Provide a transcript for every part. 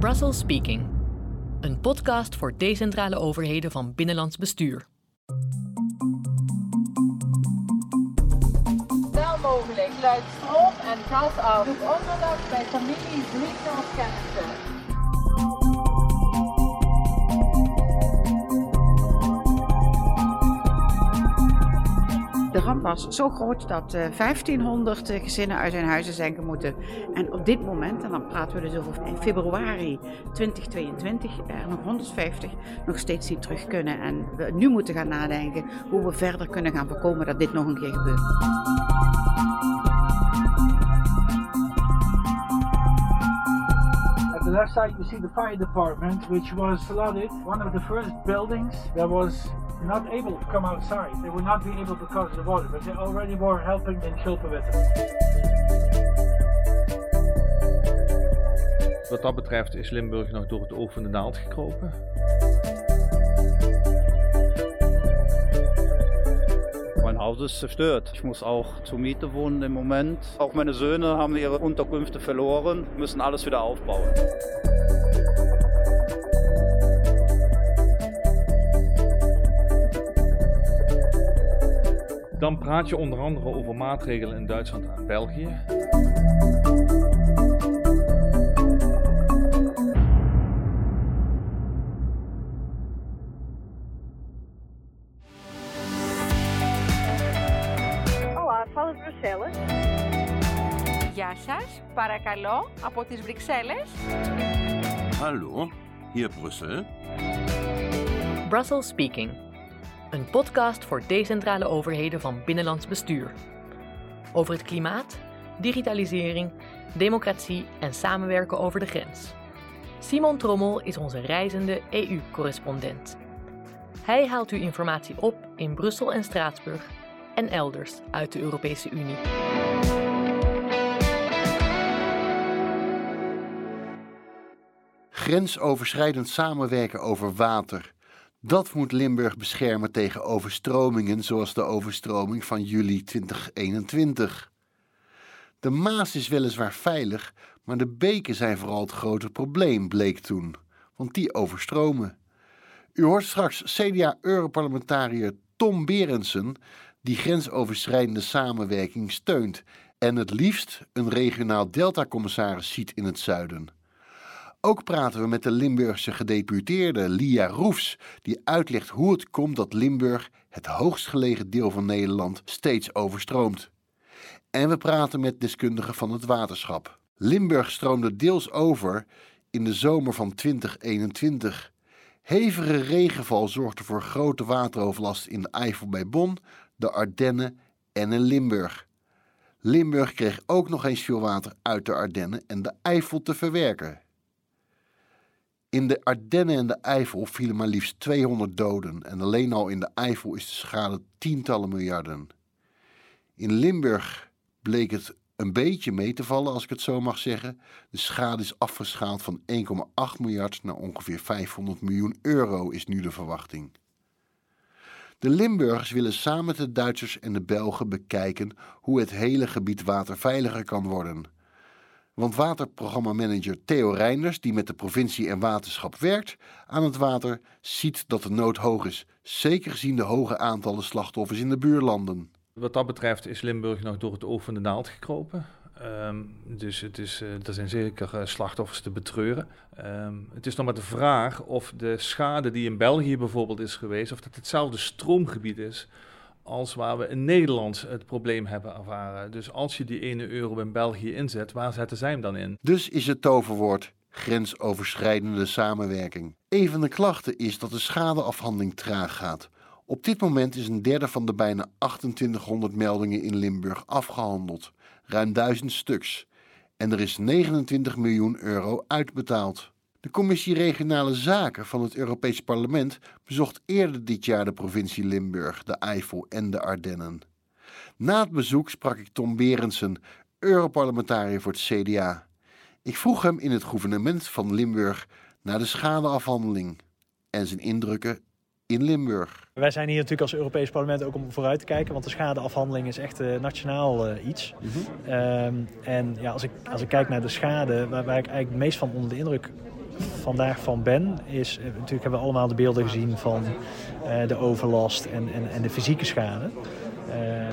Brussels Speaking, een podcast voor decentrale overheden van binnenlands bestuur. Wel mogelijk luidt stroom en gas af. Onderdak bij familie vrienden of kennissen. De ramp was zo groot dat eh, 1500 gezinnen uit hun huizen zijn gemoeten. En op dit moment, en dan praten we dus over in februari 2022, er nog 150 nog steeds niet terug kunnen. En we nu moeten gaan nadenken hoe we verder kunnen gaan voorkomen dat dit nog een keer gebeurt. The left side, you see the fire department, which was flooded. One of the first buildings that was not able to come outside. They would not be able to cause the water, but they already were helping in Schulpenwetten. Wat dat betreft is Limburg nog door het oog van de naald gekropen. Mein Haus ist zerstört. Ich muss auch zur Miete wohnen im Moment. Auch meine Söhne haben ihre Unterkünfte verloren, müssen alles wieder aufbauen. Dan praat je onder andere over maatregelen in Duitsland en België. Olá, vanuit Brussel. Ja, παρακαλώ, από τις Hallo, hier Brussel. Brussels speaking een podcast voor decentrale overheden van binnenlands bestuur. Over het klimaat, digitalisering, democratie en samenwerken over de grens. Simon Trommel is onze reizende EU-correspondent. Hij haalt u informatie op in Brussel en Straatsburg en elders uit de Europese Unie. Grensoverschrijdend samenwerken over water. Dat moet Limburg beschermen tegen overstromingen zoals de overstroming van juli 2021. De Maas is weliswaar veilig, maar de beken zijn vooral het grote probleem, bleek toen. Want die overstromen. U hoort straks CDA-europarlementariër Tom Berendsen, die grensoverschrijdende samenwerking steunt en het liefst een regionaal deltacommissaris ziet in het zuiden. Ook praten we met de Limburgse gedeputeerde Lia Roefs, die uitlegt hoe het komt dat Limburg, het hoogst gelegen deel van Nederland, steeds overstroomt. En we praten met deskundigen van het waterschap. Limburg stroomde deels over in de zomer van 2021. Hevige regenval zorgde voor grote wateroverlast in de Eifel bij Bonn, de Ardennen en in Limburg. Limburg kreeg ook nog eens veel water uit de Ardennen en de Eifel te verwerken. In de Ardennen en de Eifel vielen maar liefst 200 doden en alleen al in de Eifel is de schade tientallen miljarden. In Limburg bleek het een beetje mee te vallen, als ik het zo mag zeggen. De schade is afgeschaald van 1,8 miljard naar ongeveer 500 miljoen euro, is nu de verwachting. De Limburgers willen samen met de Duitsers en de Belgen bekijken hoe het hele gebied waterveiliger kan worden. Want waterprogrammamanager Theo Reinders, die met de provincie en waterschap werkt aan het water, ziet dat de nood hoog is, zeker gezien de hoge aantallen slachtoffers in de buurlanden. Wat dat betreft is Limburg nog door het oog van de naald gekropen. Ehm, dus het is, eh, er zijn zeker eh, slachtoffers te betreuren. Ehm, het is nog maar de vraag of de schade die in België bijvoorbeeld is geweest, of dat hetzelfde stroomgebied is als waar we in Nederland het probleem hebben ervaren. Dus als je die ene euro in België inzet, waar zetten zij hem dan in? Dus is het toverwoord grensoverschrijdende samenwerking. Een van de klachten is dat de schadeafhandeling traag gaat. Op dit moment is een derde van de bijna 2800 meldingen in Limburg afgehandeld, ruim 1000 stuks. En er is 29 miljoen euro uitbetaald. De Commissie Regionale Zaken van het Europees Parlement bezocht eerder dit jaar de provincie Limburg, de Eifel en de Ardennen. Na het bezoek sprak ik Tom Berendsen, Europarlementariër voor het CDA. Ik vroeg hem in het gouvernement van Limburg naar de schadeafhandeling en zijn indrukken in Limburg. Wij zijn hier natuurlijk als Europees Parlement ook om vooruit te kijken, want de schadeafhandeling is echt uh, nationaal uh, iets. Um, en ja, als, ik, als ik kijk naar de schade, waar, waar ik eigenlijk het meest van onder de indruk vandaag van ben, is eh, natuurlijk hebben we allemaal de beelden gezien van eh, de overlast en, en, en de fysieke schade. Ehm,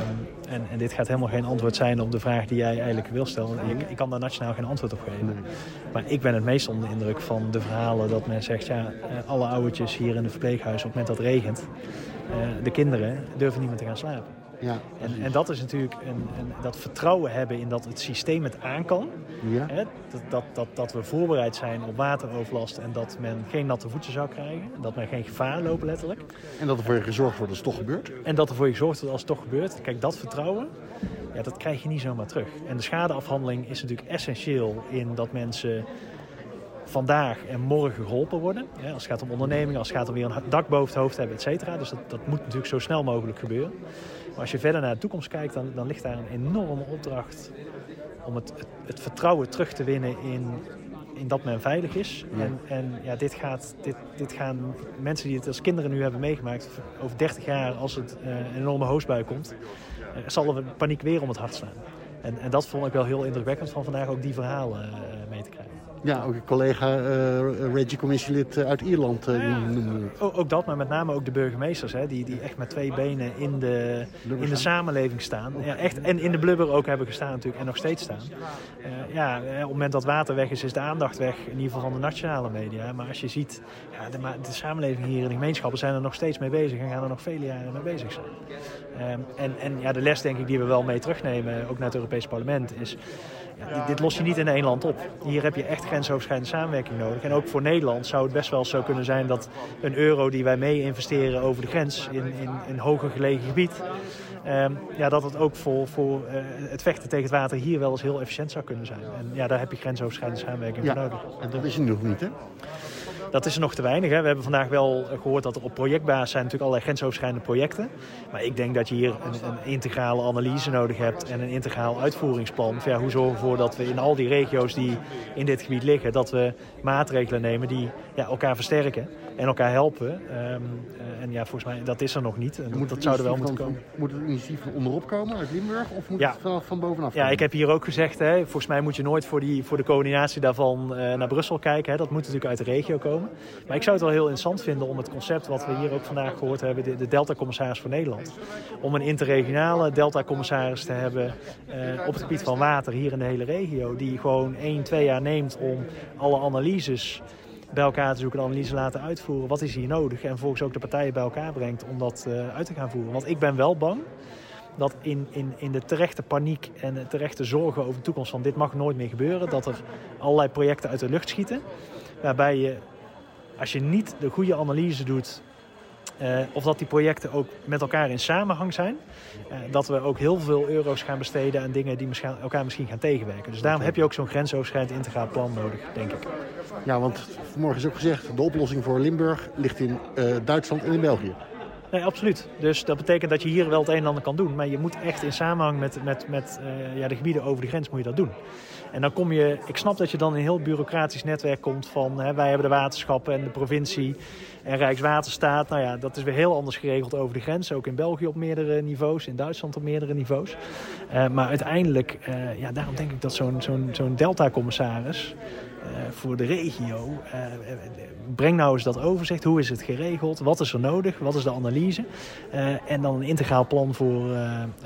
en, en, dit gaat helemaal geen antwoord zijn op de vraag die jij eigenlijk wil stellen. Ik, ik kan daar nationaal geen antwoord op geven. Maar ik ben het meest onder de indruk van de verhalen dat men zegt... ja, eh, alle oudertjes hier in het verpleeghuis op het moment dat het regent... de kinderen durven niet meer te gaan slapen. Ja, en, en, dat is natuurlijk een, een, dat vertrouwen hebben in dat het systeem het aan kan. Ja. Hè? Dat, dat, dat, dat, we voorbereid zijn op wateroverlast en dat men geen natte voeten zou krijgen. Dat men geen gevaar loopt letterlijk. En dat er voor je gezorgd wordt als het toch gebeurt. En dat er voor je gezorgd wordt als het toch gebeurt. Kijk, dat vertrouwen, ja, dat krijg je niet zomaar terug. En de schadeafhandeling is natuurlijk essentieel in dat mensen vandaag en morgen geholpen worden. als het gaat om ondernemingen, als het gaat om weer een dak boven het hoofd hebben, et cetera. Dus dat, dat moet natuurlijk zo snel mogelijk gebeuren. Maar als je verder naar de toekomst kijkt, dan, dan ligt daar een enorme opdracht om het, het, het vertrouwen terug te winnen in, in dat men veilig is. Ja. En, en ja, dit, gaat, dit, dit gaan mensen die het als kinderen nu hebben meegemaakt, over 30 jaar, als het uh, een enorme hoosbui komt, uh, zal er paniek weer om het hart slaan. En, en dat vond ik wel heel indrukwekkend van vandaag ook die verhalen uh, krijgen. Ja, ook een collega uh, Reggie-commissielid uit Ierland ja, noemde ook, ook, dat, maar met name ook de burgemeesters, hè, die, die echt met twee benen in de, in de samenleving staan. Ja, echt, en in de blubber ook hebben gestaan natuurlijk en nog steeds staan. Uh, ja, op het moment dat water weg is, is de aandacht weg, in ieder geval van de nationale media. Maar als je ziet, ja, de, de samenleving hier in de gemeenschappen zijn er nog steeds mee bezig en gaan er nog vele jaren mee bezig zijn. Um, en en ja, de les denk ik die we wel mee terugnemen, ook naar het Europese parlement, is... Ja, dit, dit, los je niet in één land op. Hier heb je echt grensoverschrijdende samenwerking nodig. En ook voor Nederland zou het best wel zo kunnen zijn dat een euro die wij mee investeren over de grens in, in een hoger gelegen gebied, um, ja, dat het ook voor, voor uh, het vechten tegen het water hier wel eens heel efficiënt zou kunnen zijn. En ja, daar heb je grensoverschrijdende samenwerking ja, voor nodig. En dat is er nog niet, hè? Dat is er nog te weinig. Hè. We hebben vandaag wel gehoord dat er op projectbasis zijn natuurlijk allerlei grensoverschrijdende projecten. Maar ik denk dat je hier een, integrale analyse nodig hebt en een integraal uitvoeringsplan. Hoe zorgen we ervoor dat we in al die regio's die in dit gebied liggen, dat we maatregelen nemen die ja, elkaar versterken en elkaar helpen. Um, uh, en ja, volgens mij, dat is er nog niet. En moet dat zou er wel moeten van, komen. Moet het initiatief van onderop komen uit Limburg of moet Ja. het van, van bovenaf Ja, komen? ik heb hier ook gezegd, hè, volgens mij moet je nooit voor, die, voor de coördinatie daarvan eh, naar Brussel kijken. Hè. Dat moet natuurlijk uit de regio komen. Maar ik zou het wel heel interessant vinden om het concept wat we hier ook vandaag gehoord hebben, de, de Delta-commissaris voor Nederland. Om een interregionale Delta-commissaris te hebben eh, op het gebied van water hier in de hele regio. Die gewoon één, twee jaar neemt om alle analyses bij elkaar te zoeken, de analyse laten uitvoeren. Wat is hier nodig? En vervolgens ook de partijen bij elkaar brengt om dat uh, uit te gaan voeren. Want ik ben wel bang dat in, in, in de terechte paniek en de terechte zorgen over de toekomst van dit mag nooit meer gebeuren, dat er allerlei projecten uit de lucht schieten. Waarbij je, als je niet de goede analyse doet, uh, of dat die projecten ook met elkaar in samenhang zijn, uh, dat we ook heel veel euro's gaan besteden aan dingen die misschien, elkaar misschien gaan tegenwerken. Dus daarom heb je ook zo'n grensoverschrijdend integraal plan nodig, denk ik. Ja, want vanmorgen is ook gezegd, de oplossing voor Limburg ligt in uh, Duitsland en in België. Nee, absoluut. Dus dat betekent dat je hier wel het een en ander kan doen. Maar je moet echt in samenhang met, met, met uh, ja, de gebieden over de grens moet je dat doen. En dan kom je, ik snap dat je dan in een heel bureaucratisch netwerk komt van hè, wij hebben de waterschappen en de provincie en Rijkswaterstaat. Nou ja, dat is weer heel anders geregeld over de grens. Ook in België op meerdere niveaus, in Duitsland op meerdere niveaus. Uh, maar uiteindelijk, uh, ja, daarom denk ik dat zo'n zo'n zo'n Delta-commissaris voor de regio, breng nou eens dat overzicht. Hoe is het geregeld? Wat is er nodig? Wat is de analyse? en dan een integraal plan voor,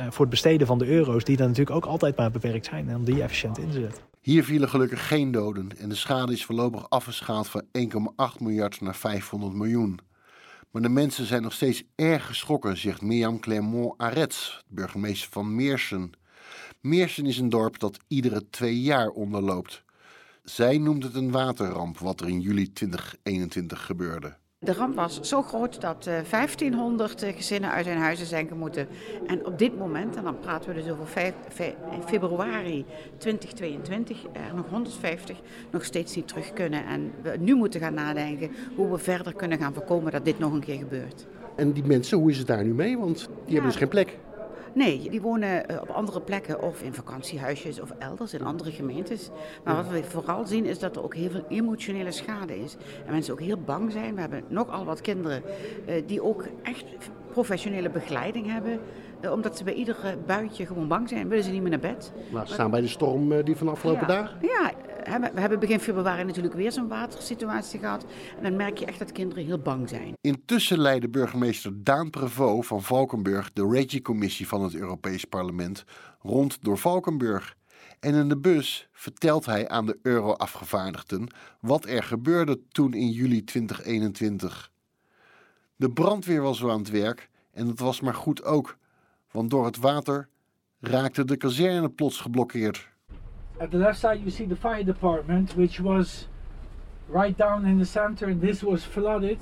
voor het besteden van de euro's, die dan natuurlijk ook altijd maar beperkt zijn. En om die efficiënt in te zetten. Hier vielen gelukkig geen doden en de schade is voorlopig afgeschaald van 1,8 miljard naar 500 miljoen. Maar de mensen zijn nog steeds erg geschrokken, zegt Mirjam Clermont-Arets, burgemeester van Meersen. Meersen is een dorp dat iedere twee jaar onderloopt. Zij noemt het een waterramp wat er in juli 2021 gebeurde. De ramp was zo groot dat uh, 1500 gezinnen uit hun huizen zijn gemoeten. En op dit moment, en dan praten we dus over 5, 5, februari 2022, er nog 150 nog steeds niet terug kunnen. En we nu moeten gaan nadenken hoe we verder kunnen gaan voorkomen dat dit nog een keer gebeurt. En die mensen, hoe is het daar nu mee? Want die ja. hebben dus geen plek. Nee, die wonen op andere plekken of in vakantiehuisjes of elders in andere gemeentes. Maar wat we vooral zien is dat er ook heel veel emotionele schade is. En mensen ook heel bang zijn. We hebben nogal wat kinderen die ook echt professionele begeleiding hebben. Omdat ze bij ieder buitje gewoon bang zijn, willen ze niet meer naar bed. Maar staan bij de storm die van de afgelopen ja, dagen? Ja, we hebben begin februari natuurlijk weer zo'n watersituatie gehad. En dan merk je echt dat kinderen heel bang zijn. Intussen leidde burgemeester Daan Prevot van Valkenburg de Regi-commissie van het Europees Parlement rond door Valkenburg. En in de bus vertelt hij aan de euro-afgevaardigden wat er gebeurde toen in juli 2021. De brandweer was zo aan het werk en dat was maar goed ook, want door het water raakte de kazerne plots geblokkeerd. At the left side, you see the fire department, which was right down in the center, and this was flooded.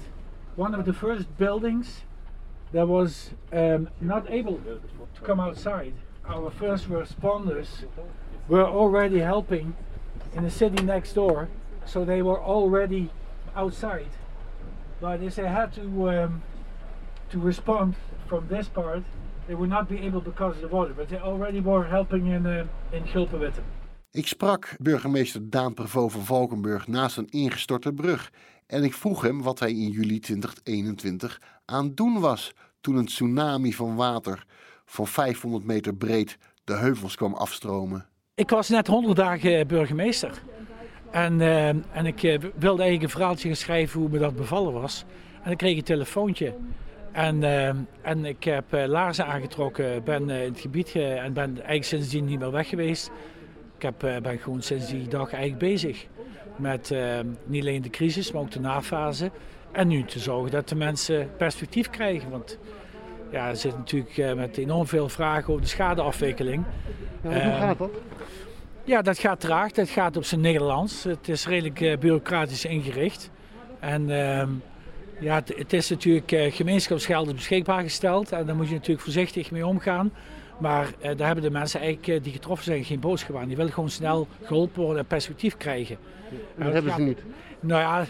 One of the first buildings that was um, not able to come outside. Our first responders were already helping in the city next door, so they were already outside. But if they had to um, to respond from this part, they would not be able because of the water. But they already were helping in uh, in Gulpenwitte. Ik sprak burgemeester Daan Prevot van Valkenburg naast een ingestorte brug. En ik vroeg hem wat hij in juli 2021 aan het doen was toen een tsunami van water van 500 meter breed de heuvels kwam afstromen. Ik was net 100 dagen burgemeester. En, uh, en ik uh, wilde eigenlijk een verhaaltje gaan schrijven hoe me dat bevallen was. En ik kreeg een telefoontje. En, uh, en ik heb laarzen aangetrokken, ben in het gebied en ben eigenlijk sindsdien niet meer weg geweest. Ik heb, ben gewoon sinds die dag eigenlijk bezig met niet alleen de crisis, maar ook de nafase. En nu te zorgen dat de mensen perspectief krijgen. Want ja, er zit natuurlijk met enorm veel vragen over de schadeafwikkeling. Ja, hoe gaat dat? Ja, dat gaat traag. Dat gaat op zijn Nederlands. Het is redelijk bureaucratisch ingericht. En uh, ja, het, het, is natuurlijk gemeenschapsgelden beschikbaar gesteld. En daar moet je natuurlijk voorzichtig mee omgaan. Maar uh, daar hebben de mensen eigenlijk die getroffen zijn geen boodschap aan. Die willen gewoon snel geholpen worden en perspectief krijgen. En dat hebben gaat, ze niet? Nou ja,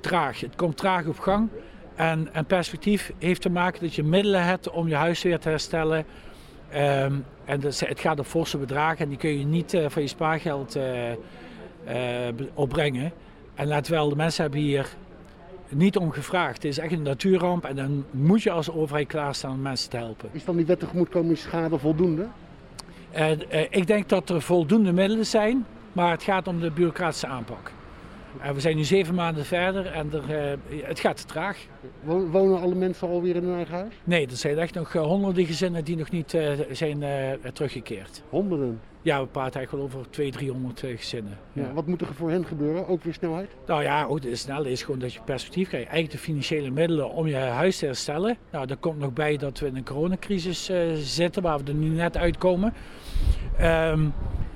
traag. Het komt traag op gang. En, en perspectief heeft te maken dat je middelen hebt om je huis weer te herstellen. Um, en dus, het gaat om forse bedragen en die kun je niet uh, van je spaargeld uh, uh, opbrengen. En laat wel, de mensen hebben hier niet om gevraagd. Het is echt een natuurramp en dan moet je als overheid klaarstaan om mensen te helpen. Is dan die wet tegemoetkomingsschade voldoende? ik denk dat er voldoende middelen zijn, maar het gaat om de bureaucratische aanpak. En we zijn nu zeven maanden verder en er, uh, het gaat te traag. Wonen alle mensen alweer in hun eigen huis? Nee, er zijn echt nog honderden gezinnen die nog niet zijn teruggekeerd. Honderden? Ja, we praten eigenlijk wel over 200, 300 gezinnen. Ja. Ja, wat moet er voor hen gebeuren? Ook weer snelheid? Nou ja, ook de snelheid is gewoon dat je perspectief krijgt. Eigenlijk de financiële middelen om je huis te herstellen. Nou, er komt nog bij dat we in een coronacrisis zitten waar we er nu net uitkomen. Um,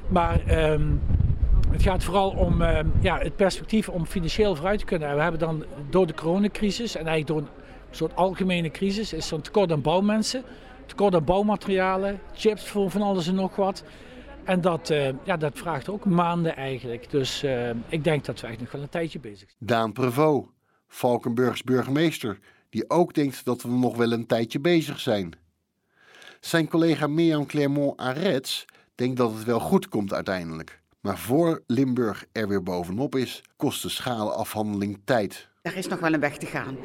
maar... Um, het gaat vooral om uh, ja, het perspectief om financieel vooruit te kunnen. We hebben dan door de coronacrisis en eigenlijk door een soort algemene crisis is er een tekort aan bouwmensen, tekort aan bouwmaterialen, chips voor van alles en nog wat. En dat, uh, ja, dat vraagt ook maanden eigenlijk. Dus uh, ik denk dat we echt nog wel een tijdje bezig zijn. Daan Prevot, Valkenburgs burgemeester, die ook denkt dat we nog wel een tijdje bezig zijn. Zijn collega Mirjam Clermont-Arets denkt dat het wel goed komt uiteindelijk. Maar voor Limburg er weer bovenop is, kost de schalenafhandeling tijd. Er is nog wel een weg te gaan.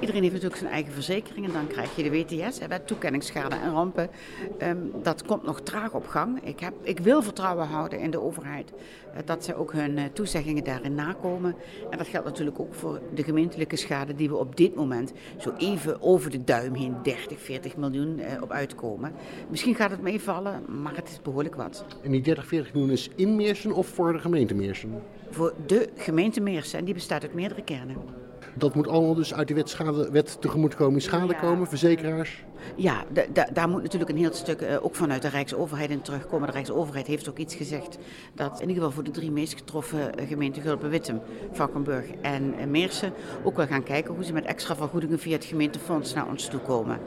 Iedereen heeft natuurlijk zijn eigen verzekering en dan krijg je de WTS, wet toekenningsschade en rampen. Um, dat komt nog traag op gang. Ik, heb, ik wil vertrouwen houden in de overheid dat ze ook hun uh, toezeggingen daarin nakomen. En dat geldt natuurlijk ook voor de gemeentelijke schade die we op dit moment zo even over de duim heen 30, 40 miljoen uh, op uitkomen. Misschien gaat het meevallen, maar het is behoorlijk wat. En die 30, 40 miljoen is in Meersen of voor de gemeente Meersen? Voor de gemeente Meersen en die bestaat uit meerdere kernen. Dat moet allemaal dus uit de wet, schade, wet tegemoetkoming schade ja. komen, verzekeraars? Ja, daar moet natuurlijk een heel stuk uh, ook vanuit de Rijksoverheid in terugkomen. De Rijksoverheid heeft ook iets gezegd dat in ieder geval voor de drie meest getroffen gemeenten Gulpen-Wittem, Valkenburg en uh, Meersen ook wel gaan kijken hoe ze met extra vergoedingen via het gemeentefonds naar ons toe komen.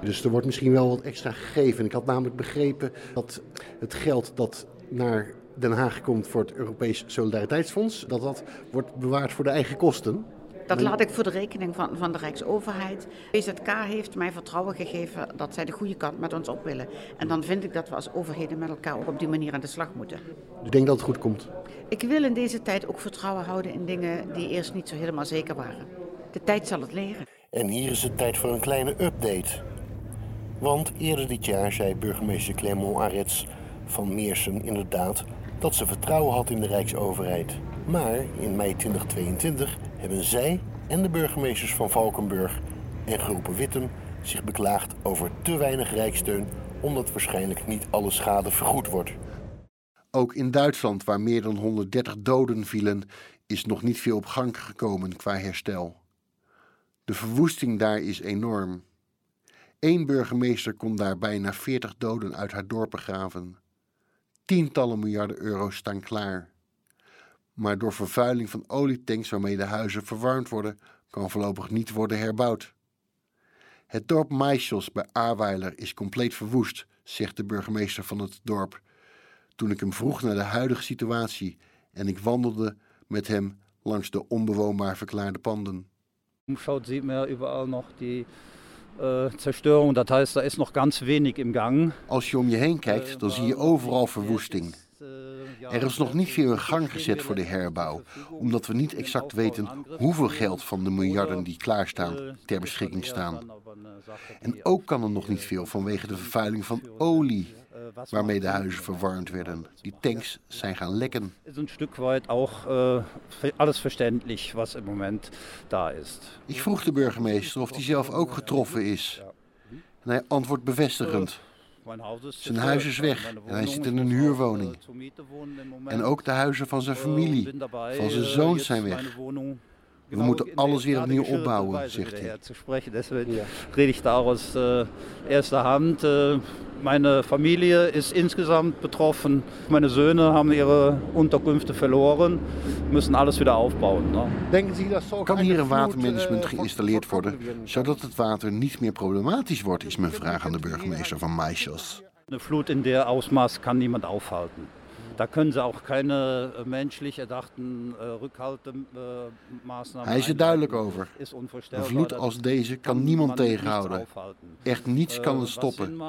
Dus er wordt misschien wel wat extra gegeven. Ik had namelijk begrepen dat het geld dat naar Den Haag komt voor het Europees Solidariteitsfonds, dat dat wordt bewaard voor de eigen kosten. Dat laat ik voor de rekening van, van de Rijksoverheid. BZK heeft mij vertrouwen gegeven dat zij de goede kant met ons op willen. En dan vind ik dat we als overheden met elkaar ook op die manier aan de slag moeten. Ik denk dat het goed komt? Ik wil in deze tijd ook vertrouwen houden in dingen die eerst niet zo helemaal zeker waren. De tijd zal het leren. En hier is het tijd voor een kleine update. Want eerder dit jaar zei burgemeester Clermont Arets van Meersen inderdaad dat ze vertrouwen had in de Rijksoverheid. Maar in mei 2022 hebben zij en de burgemeesters van Valkenburg en Groepen Wittem zich beklaagd over te weinig rijksteun omdat waarschijnlijk niet alle schade vergoed wordt. Ook in Duitsland, waar meer dan 130 doden vielen, is nog niet veel op gang gekomen qua herstel. De verwoesting daar is enorm. Eén burgemeester kon daar bijna 40 doden uit haar dorp begraven. Tientallen miljarden euro's staan klaar. Maar door vervuiling van olietanks waarmee de huizen verwarmd worden, kan voorlopig niet worden herbouwd. Het dorp Maisels bij Aarweiler is compleet verwoest, zegt de burgemeester van het dorp. Toen ik hem vroeg naar de huidige situatie en ik wandelde met hem langs de onbewoonbaar verklaarde panden. Umschaut sieht man ja überall noch die äh, Zerstörung. Das heißt, da ist noch ganz wenig im Gang. Als je om je heen kijkt, dan zie je overal verwoesting. Er is nog niet veel in gang gezet voor de herbouw, omdat we niet exact weten hoeveel geld van de miljarden die klaarstaan ter beschikking staan. En ook kan er nog niet veel vanwege de vervuiling van olie waarmee de huizen verwarmd werden. Die tanks zijn gaan lekken. Is een stuk weit ook alles verständlich wat im Moment daar is. Ik vroeg de burgemeester of hij zelf ook getroffen is. En hij antwoordt bevestigend. Zijn huis is weg en hij zit in een huurwoning. En ook de huizen van zijn familie, van zijn zoons zijn weg. We moeten alles weer opnieuw opbouwen, zegt hij. Deswegen rede ich da aus äh, erster Hand. Äh, meine Familie ist insgesamt betroffen. Meine Söhne haben ihre Unterkünfte verloren, müssen alles wieder aufbauen. Ne? Kan hier een watermanagement geïnstalleerd worden, zodat het water niet meer problematisch wordt, is mijn vraag aan de burgemeester van Maisjes. Een vloed in der Ausmaß kan niemand aufhalten. Da können sie auch keine äh, menschlich erdachten äh. Hij is er duidelijk over. Een vloed als deze kan niemand tegenhouden. Echt niets kan het stoppen.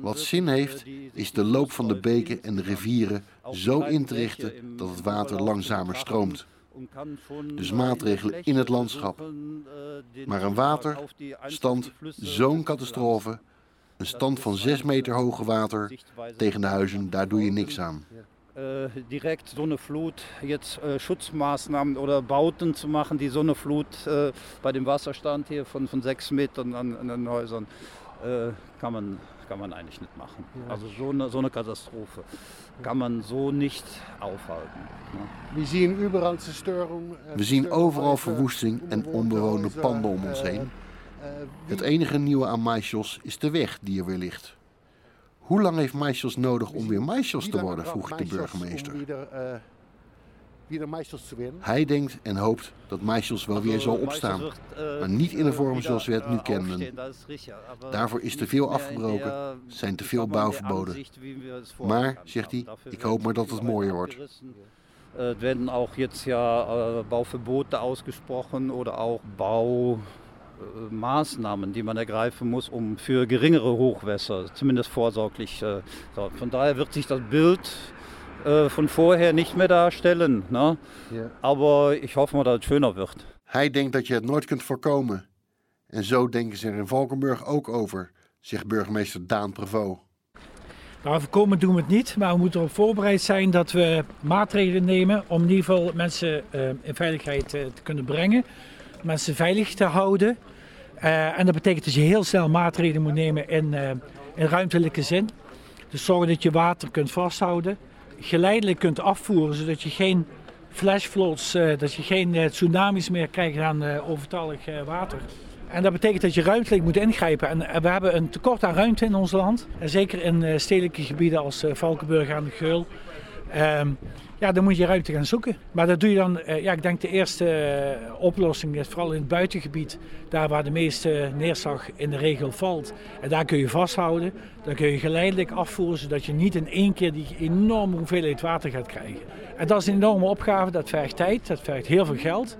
Wat zin heeft, is de loop van de beken en de rivieren zo in te richten dat het water langzamer stroomt. Dus maatregelen in het landschap. Maar een waterstand, zo'n catastrofe, een stand van 6 meter hoge water tegen de huizen, daar doe je niks aan. Äh, direkt so eine Flut jetzt äh, Schutzmaßnahmen oder Bauten zu machen, die so eine Flut äh, bei dem Wasserstand hier von, von sechs Metern an, an den Häusern, äh, kann, man, kann man eigentlich nicht machen. Also so eine, so eine Katastrophe kann man so nicht aufhalten. We zien überall Zerstörung. We zien overal verwoesting en onbewoonde panden om ons heen. Het enige nieuwe aan Maisjos is de weg die er weer ligt. Hoe lang heeft Maisels nodig om weer Maisels te worden, vroeg de burgemeester. Hij denkt en hoopt dat Maisels wel weer zal opstaan, maar niet in de vorm zoals we het nu kennen. Daarvoor is te veel afgebroken, zijn te veel bouwverboden. Maar, zegt hij, ik hoop maar dat het mooier wordt. Er werden auch jetzt ja Bauverbote ausgesprochen oder auch Bau äh, Maßnahmen, die man ergreifen muss, um für geringere Hochwässer, zumindest vorsorglich. Äh, von daher wird sich das Bild äh, von vorher nicht mehr darstellen. Ne? Ja. Aber ich hoffe mal, dass es schöner wird. Hij denkt dat je het nooit kunt voorkomen. En zo denken ze er in Valkenburg ook over, zegt burgemeester Daan Prevot. Nou, voorkomen doen we het niet, maar we moeten erop voorbereid zijn dat we maatregelen nemen om in ieder geval mensen uh, in veiligheid uh, te kunnen brengen, mensen veilig te houden. Uh, en dat betekent dat je heel snel maatregelen moet nemen in, uh, in ruimtelijke zin. Dus zorgen dat je water kunt vasthouden, geleidelijk kunt afvoeren, zodat je geen flashfloods, uh, dat je geen tsunamis meer krijgt aan overtalig water. En dat betekent dat je ruimtelijk moet ingrijpen. En we hebben een tekort aan ruimte in ons land. En zeker in stedelijke gebieden als Valkenburg aan de Geul. Ja, dan moet je ruimte gaan zoeken. Maar dat doe je dan, ja, ik denk de eerste oplossing is vooral in het buitengebied. Daar waar de meeste neerslag in de regel valt. En daar kun je vasthouden. Dan kun je geleidelijk afvoeren, zodat je niet in één keer die enorme hoeveelheid water gaat krijgen. En dat is een enorme opgave, dat vergt tijd, dat vergt heel veel geld.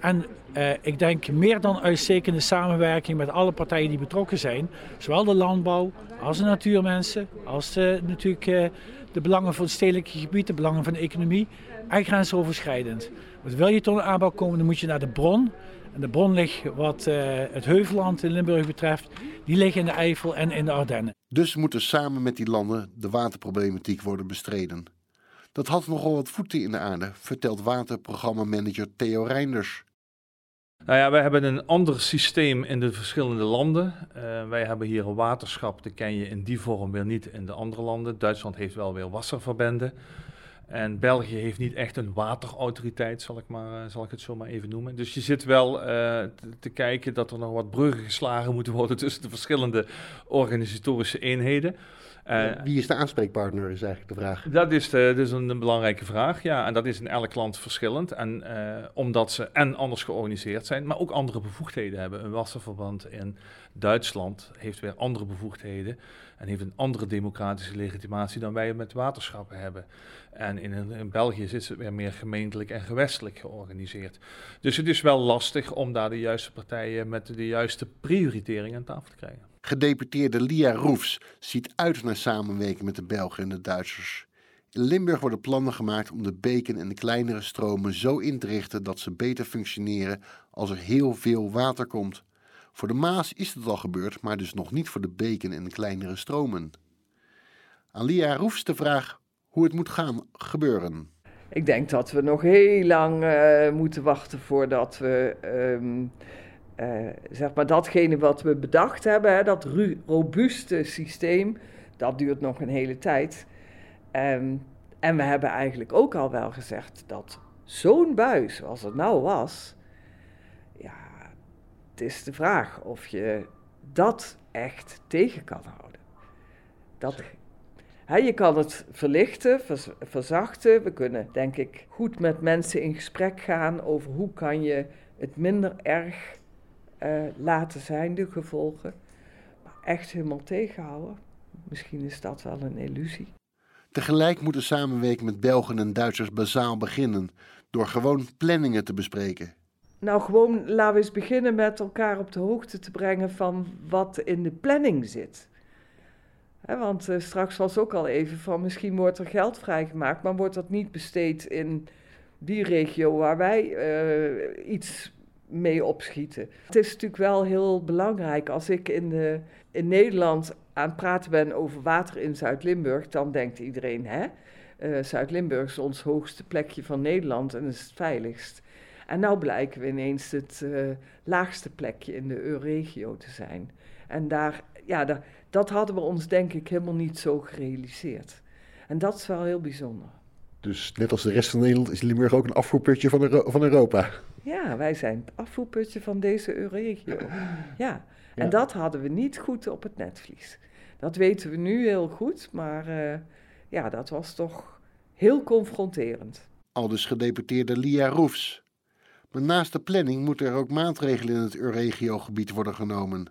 En uh, ik denk meer dan uitstekende samenwerking met alle partijen die betrokken zijn. Zowel de landbouw, als de natuurmensen, als de, natuurlijk de belangen van het stedelijke gebied, de belangen van de economie. En grensoverschrijdend. Want wil je tot een aanbouw komen, dan moet je naar de bron. En de bron ligt wat uh, het heuvelland in Limburg betreft. Die liggen in de Eifel en in de Ardennen. Dus moeten samen met die landen de waterproblematiek worden bestreden. Dat had nogal wat voeten in de aarde, vertelt waterprogrammamanager Theo Reinders. Nou ja, wij hebben een ander systeem in de verschillende landen. Uh, wij hebben hier een waterschap, dat ken je in die vorm weer niet in de andere landen. Duitsland heeft wel weer wasserverbenden. En België heeft niet echt een waterautoriteit, zal ik, maar, eh, zal ik het zo maar even noemen. Dus je zit wel te, te, kijken dat er nog wat bruggen geslagen moeten worden tussen de verschillende organisatorische eenheden. Uh, Wie is de aanspreekpartner, is eigenlijk de vraag. Dat is, de, is een, een, belangrijke vraag, ja. En dat is in elk land verschillend. En uh, omdat ze en anders georganiseerd zijn, maar ook andere bevoegdheden hebben. Een wassenverband in Duitsland heeft weer andere bevoegdheden en heeft een andere democratische legitimatie dan wij met waterschappen hebben. En in, in België is het weer meer gemeentelijk en gewestelijk georganiseerd. Dus het is wel lastig om daar de juiste partijen met de juiste prioritering aan tafel te krijgen. Gedeputeerde Lia Roefs ziet uit naar samenwerking met de Belgen en de Duitsers. In Limburg worden plannen gemaakt om de beken en de kleinere stromen zo in te richten dat ze beter functioneren als er heel veel water komt. Voor de Maas is het al gebeurd, maar dus nog niet voor de beken en de kleinere stromen. Aan Lia Roefs de vraag hoe het moet gaan gebeuren. Ik denk dat we nog heel lang uh, moeten wachten voordat we uh, zeg maar datgene wat we bedacht hebben, hè, dat robuuste systeem, dat duurt nog een hele tijd. Um, en we hebben eigenlijk ook al wel gezegd dat zo'n bui zoals het nou was, ja, het is de vraag of je dat echt tegen kan houden. Dat, hè, je kan het verlichten, verzachten. We kunnen, denk ik, goed met mensen in gesprek gaan over hoe kan je het minder erg uh, laten zijn, de gevolgen. Maar echt helemaal tegenhouden, misschien is dat wel een illusie. Tegelijk moet de samenwerking met Belgen en Duitsers bazaal beginnen, door gewoon planningen te bespreken. Nou, gewoon laten we eens beginnen met elkaar op de hoogte te brengen van wat in de planning zit. He, want uh, straks was ook al even van misschien wordt er geld vrijgemaakt, maar wordt dat niet besteed in die regio waar wij uh, iets mee opschieten. Het is natuurlijk wel heel belangrijk als ik in, de, in Nederland aan het praten ben over water in Zuid-Limburg, dan denkt iedereen, hè, uh, Zuid-Limburg is ons hoogste plekje van Nederland en is het veiligst. En nou blijken we ineens het uh, laagste plekje in de Euregio te zijn. En daar, ja, daar, dat hadden we ons denk ik helemaal niet zo gerealiseerd. En dat is wel heel bijzonder. Dus net als de rest van Nederland is Limburg ook een afvoerputje van, van Europa. Ja, wij zijn het afvoerputje van deze Euregio. Ja, en ja. dat hadden we niet goed op het netvlies. Dat weten we nu heel goed, maar uh, ja, dat was toch heel confronterend. Aldus gedeputeerde Lia Roefs. Maar naast de planning moeten er ook maatregelen in het Euregio-gebied worden genomen.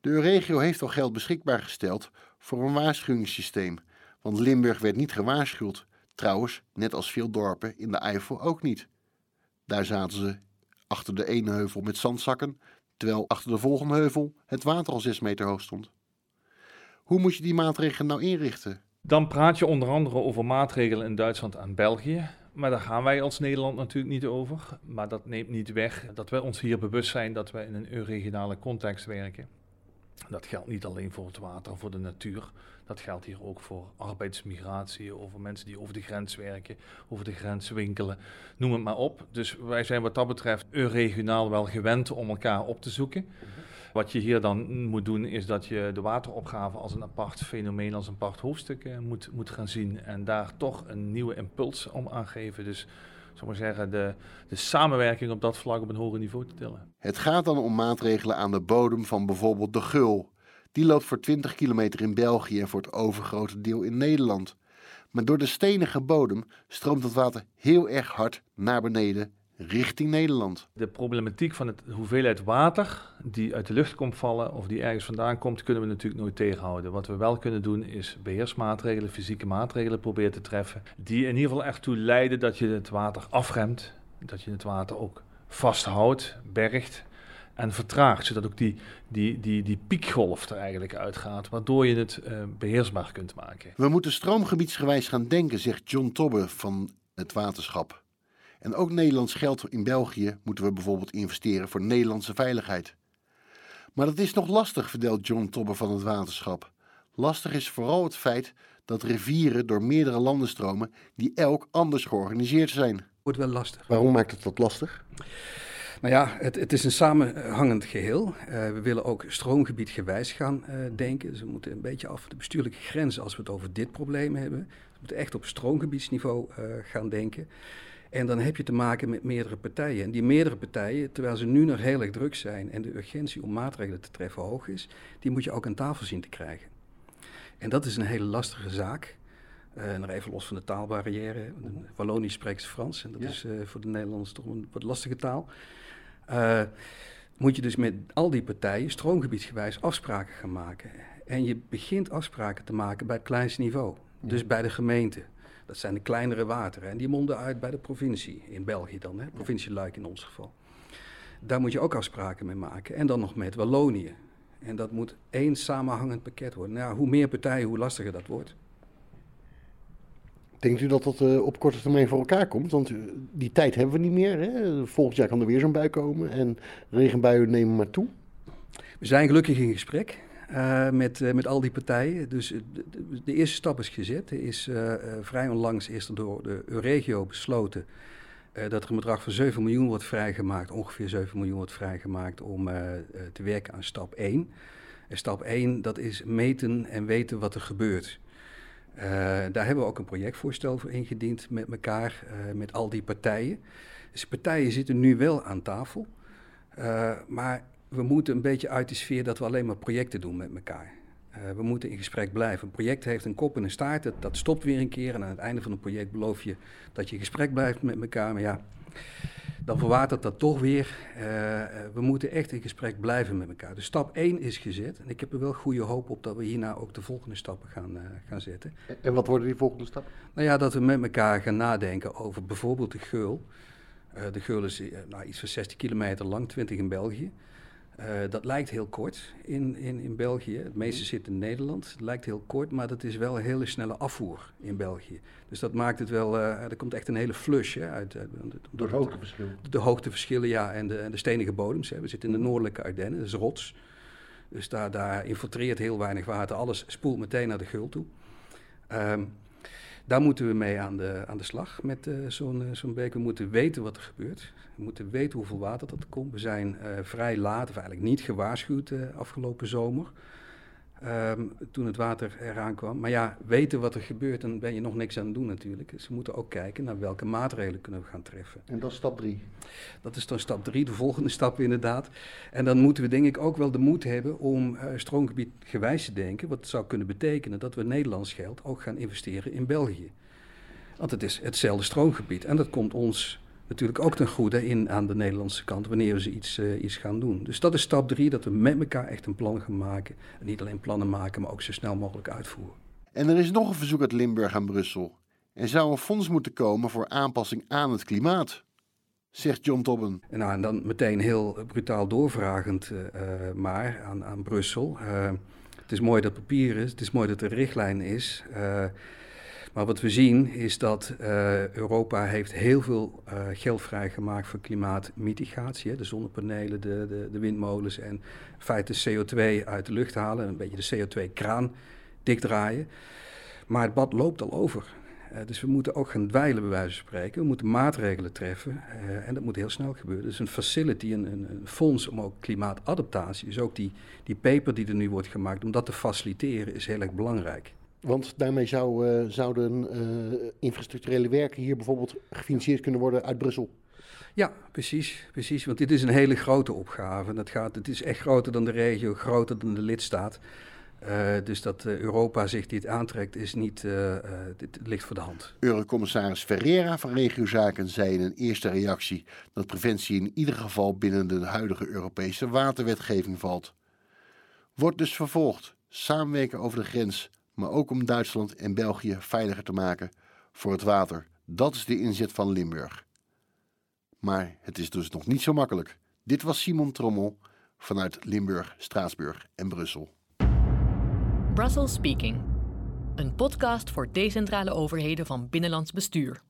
De Euregio heeft al geld beschikbaar gesteld voor een waarschuwingssysteem, want Limburg werd niet gewaarschuwd. Trouwens, net als veel dorpen in de Eifel ook niet. Daar zaten ze achter de ene heuvel met zandzakken, terwijl achter de volgende heuvel het water al zes meter hoog stond. Hoe moet je die maatregelen nou inrichten? Dan praat je onder andere over maatregelen in Duitsland en België. Maar daar gaan wij als Nederland natuurlijk niet over. Maar dat neemt niet weg dat wij ons hier bewust zijn dat wij in een regionale context werken. Dat geldt niet alleen voor het water, voor de natuur. Dat geldt hier ook voor arbeidsmigratie, over mensen die over de grens werken, over de grens winkelen, noem het maar op. Dus wij zijn wat dat betreft regionaal wel gewend om elkaar op te zoeken. Wat je hier dan moet doen, is dat je de wateropgave als een apart fenomeen, als een apart hoofdstuk uh, moet, moet gaan zien. En daar toch een nieuwe impuls om aangeven. Dus zal maar zeggen, de, de samenwerking op dat vlak op een hoger niveau te tillen. Het gaat dan om maatregelen aan de bodem van bijvoorbeeld de Gul. Die loopt voor 20 kilometer in België en voor het overgrote deel in Nederland. Maar door de stenige bodem stroomt het water heel erg hard naar beneden richting Nederland. De problematiek van de hoeveelheid water die uit de lucht komt vallen of die ergens vandaan komt, kunnen we natuurlijk nooit tegenhouden. Wat we wel kunnen doen is beheersmaatregelen, fysieke maatregelen proberen te treffen, die in ieder geval ertoe leiden dat je het water afremt, dat je het water ook vasthoudt, bergt en vertraagt, zodat ook die, die, die, die piekgolf er eigenlijk uitgaat, waardoor je het uh, beheersbaar kunt maken. We moeten stroomgebiedsgewijs gaan denken, zegt John Tobbe van het waterschap. En ook Nederlands geld in België moeten we bijvoorbeeld investeren voor Nederlandse veiligheid. Maar dat is nog lastig, vertelt John Tobbe van het waterschap. Lastig is vooral het feit dat rivieren door meerdere landen stromen die elk anders georganiseerd zijn. Wordt wel lastig. Waarom maakt het dat lastig? Nou ja, het, het is een samenhangend geheel. Uh, we willen ook stroomgebiedgewijs gaan uh, denken. Dus we moeten een beetje af de bestuurlijke grenzen als we het over dit probleem hebben. We moeten echt op stroomgebiedsniveau uh, gaan denken. En dan heb je te maken met meerdere partijen. En die meerdere partijen, terwijl ze nu nog heel erg druk zijn en de urgentie om maatregelen te treffen hoog is, die moet je ook aan tafel zien te krijgen. En dat is een hele lastige zaak. Uh, nog even los van de taalbarrière. Wallonisch spreekt Frans en dat ja. is uh, voor de Nederlanders toch een wat lastige taal. Uh, moet je dus met al die partijen stroomgebiedsgewijs afspraken gaan maken. En je begint afspraken te maken bij het kleinste niveau. Ja. Dus bij de gemeente. Dat zijn de kleinere wateren. En die monden uit bij de provincie, in België dan, hè? provincie Luik in ons geval. Daar moet je ook afspraken mee maken. En dan nog met Wallonië. En dat moet één samenhangend pakket worden. Nou, hoe meer partijen, hoe lastiger dat wordt. Denkt u dat dat uh, op korte termijn voor elkaar komt? Want uh, die tijd hebben we niet meer. Hè? Volgend jaar kan er weer zo'n bui komen en regenbuien nemen maar toe. We zijn gelukkig in gesprek uh, met, met al die partijen. Dus de, de, eerste stap is gezet. Er is vrij onlangs er door de Euregio besloten dat er een bedrag van 7 miljoen wordt vrijgemaakt. Ongeveer 7 miljoen wordt vrijgemaakt om te werken aan stap 1. En stap 1, dat is meten en weten wat er gebeurt. Daar hebben we ook een projectvoorstel voor ingediend met elkaar, met al die partijen. Dus de partijen zitten nu wel aan tafel, maar we moeten een beetje uit de sfeer dat we alleen maar projecten doen met elkaar. we moeten in gesprek blijven. Een project heeft een kop en een staart, dat, dat stopt weer een keer en aan het einde van een project beloof je dat je in gesprek blijft met elkaar. Maar ja, dan verwatert dat toch weer. Uh, we moeten echt in gesprek blijven met elkaar. Dus stap 1 is gezet. En ik heb er wel goede hoop op dat we hierna ook de volgende stappen gaan, uh, gaan zetten. En wat worden die volgende stappen? Nou ja, dat we met elkaar gaan nadenken over bijvoorbeeld de geul. De geul is nou, iets van 60 kilometer lang, 20 in België. Uh, dat lijkt heel kort in, in, in België. Het meeste mhm. zit in Nederland. Het lijkt heel kort, maar dat is wel een hele snelle afvoer in België. Dus dat maakt het wel. Uh, er komt echt een hele flush hè, uit. uit door de hoogteverschillen. De hoogteverschillen, ja. En de, en de stenige bodems. Hè. We zitten in de noordelijke Ardennen, dat is rots. Dus daar, daar infiltreert heel weinig water. Alles spoelt meteen naar de gul toe. Um, daar moeten we mee aan de, aan de slag met uh, zo'n uh, zo'n beek. We moeten weten wat er gebeurt. We moeten weten hoeveel water dat er komt. We zijn uh, vrij laat, of eigenlijk niet gewaarschuwd afgelopen zomer. Um, toen het water eraan kwam. Maar ja, weten wat er gebeurt, dan ben je nog niks aan het doen natuurlijk. Dus we moeten ook kijken naar welke maatregelen kunnen we gaan treffen. En dat is stap drie? Dat is dan stap drie, de volgende stap inderdaad. En dan moeten we denk ik ook wel de moed hebben om uh, stroomgebied gewijs te denken. Wat zou kunnen betekenen dat we Nederlands geld ook gaan investeren in België. Want het is hetzelfde stroomgebied en dat komt ons natuurlijk ook ten goede in aan de Nederlandse kant wanneer we ze iets, uh, iets gaan doen. Dus dat is stap drie, dat we met elkaar echt een plan gaan maken. En niet alleen plannen maken, maar ook zo snel mogelijk uitvoeren. En er is nog een verzoek uit Limburg aan Brussel. Er zou een fonds moeten komen voor aanpassing aan het klimaat. Zegt John Tobben. Nou, en dan meteen heel brutaal doorvragend uh, maar aan, aan Brussel. Uh, het is mooi dat papier is, het is mooi dat er richtlijn is. Maar wat we zien is dat uh, Europa heeft heel veel uh, geld vrijgemaakt voor klimaatmitigatie. Hè, de zonnepanelen, de, de, de, windmolens en in feite CO2 uit de lucht halen. Een beetje de CO2-kraan dichtdraaien. Maar het bad loopt al over. Uh, dus we moeten ook gaan dweilen, bij wijze van spreken. We moeten maatregelen treffen en dat moet heel snel gebeuren. Dus een facility, een, een, een fonds om ook klimaatadaptatie, dus ook die, die paper die er nu wordt gemaakt, om dat te faciliteren, is heel erg belangrijk. Want daarmee zou, uh, zouden uh, infrastructurele werken hier bijvoorbeeld gefinancierd kunnen worden uit Brussel. Ja, precies, precies. Want dit is een hele grote opgave. Dat gaat, het is echt groter dan de regio, groter dan de lidstaat. Uh, dus dat Europa zich dit aantrekt, is niet, dit ligt voor de hand. Eurocommissaris Ferreira van Regiozaken zei in een eerste reactie dat preventie in ieder geval binnen de huidige Europese waterwetgeving valt. Wordt dus vervolgd, samenwerken over de grens, maar ook om Duitsland en België veiliger te maken voor het water. Dat is de inzet van Limburg. Maar het is dus nog niet zo makkelijk. Dit was Simon Trommel vanuit Limburg, Straatsburg en Brussel. Brussels Speaking, een podcast voor decentrale overheden van binnenlands bestuur.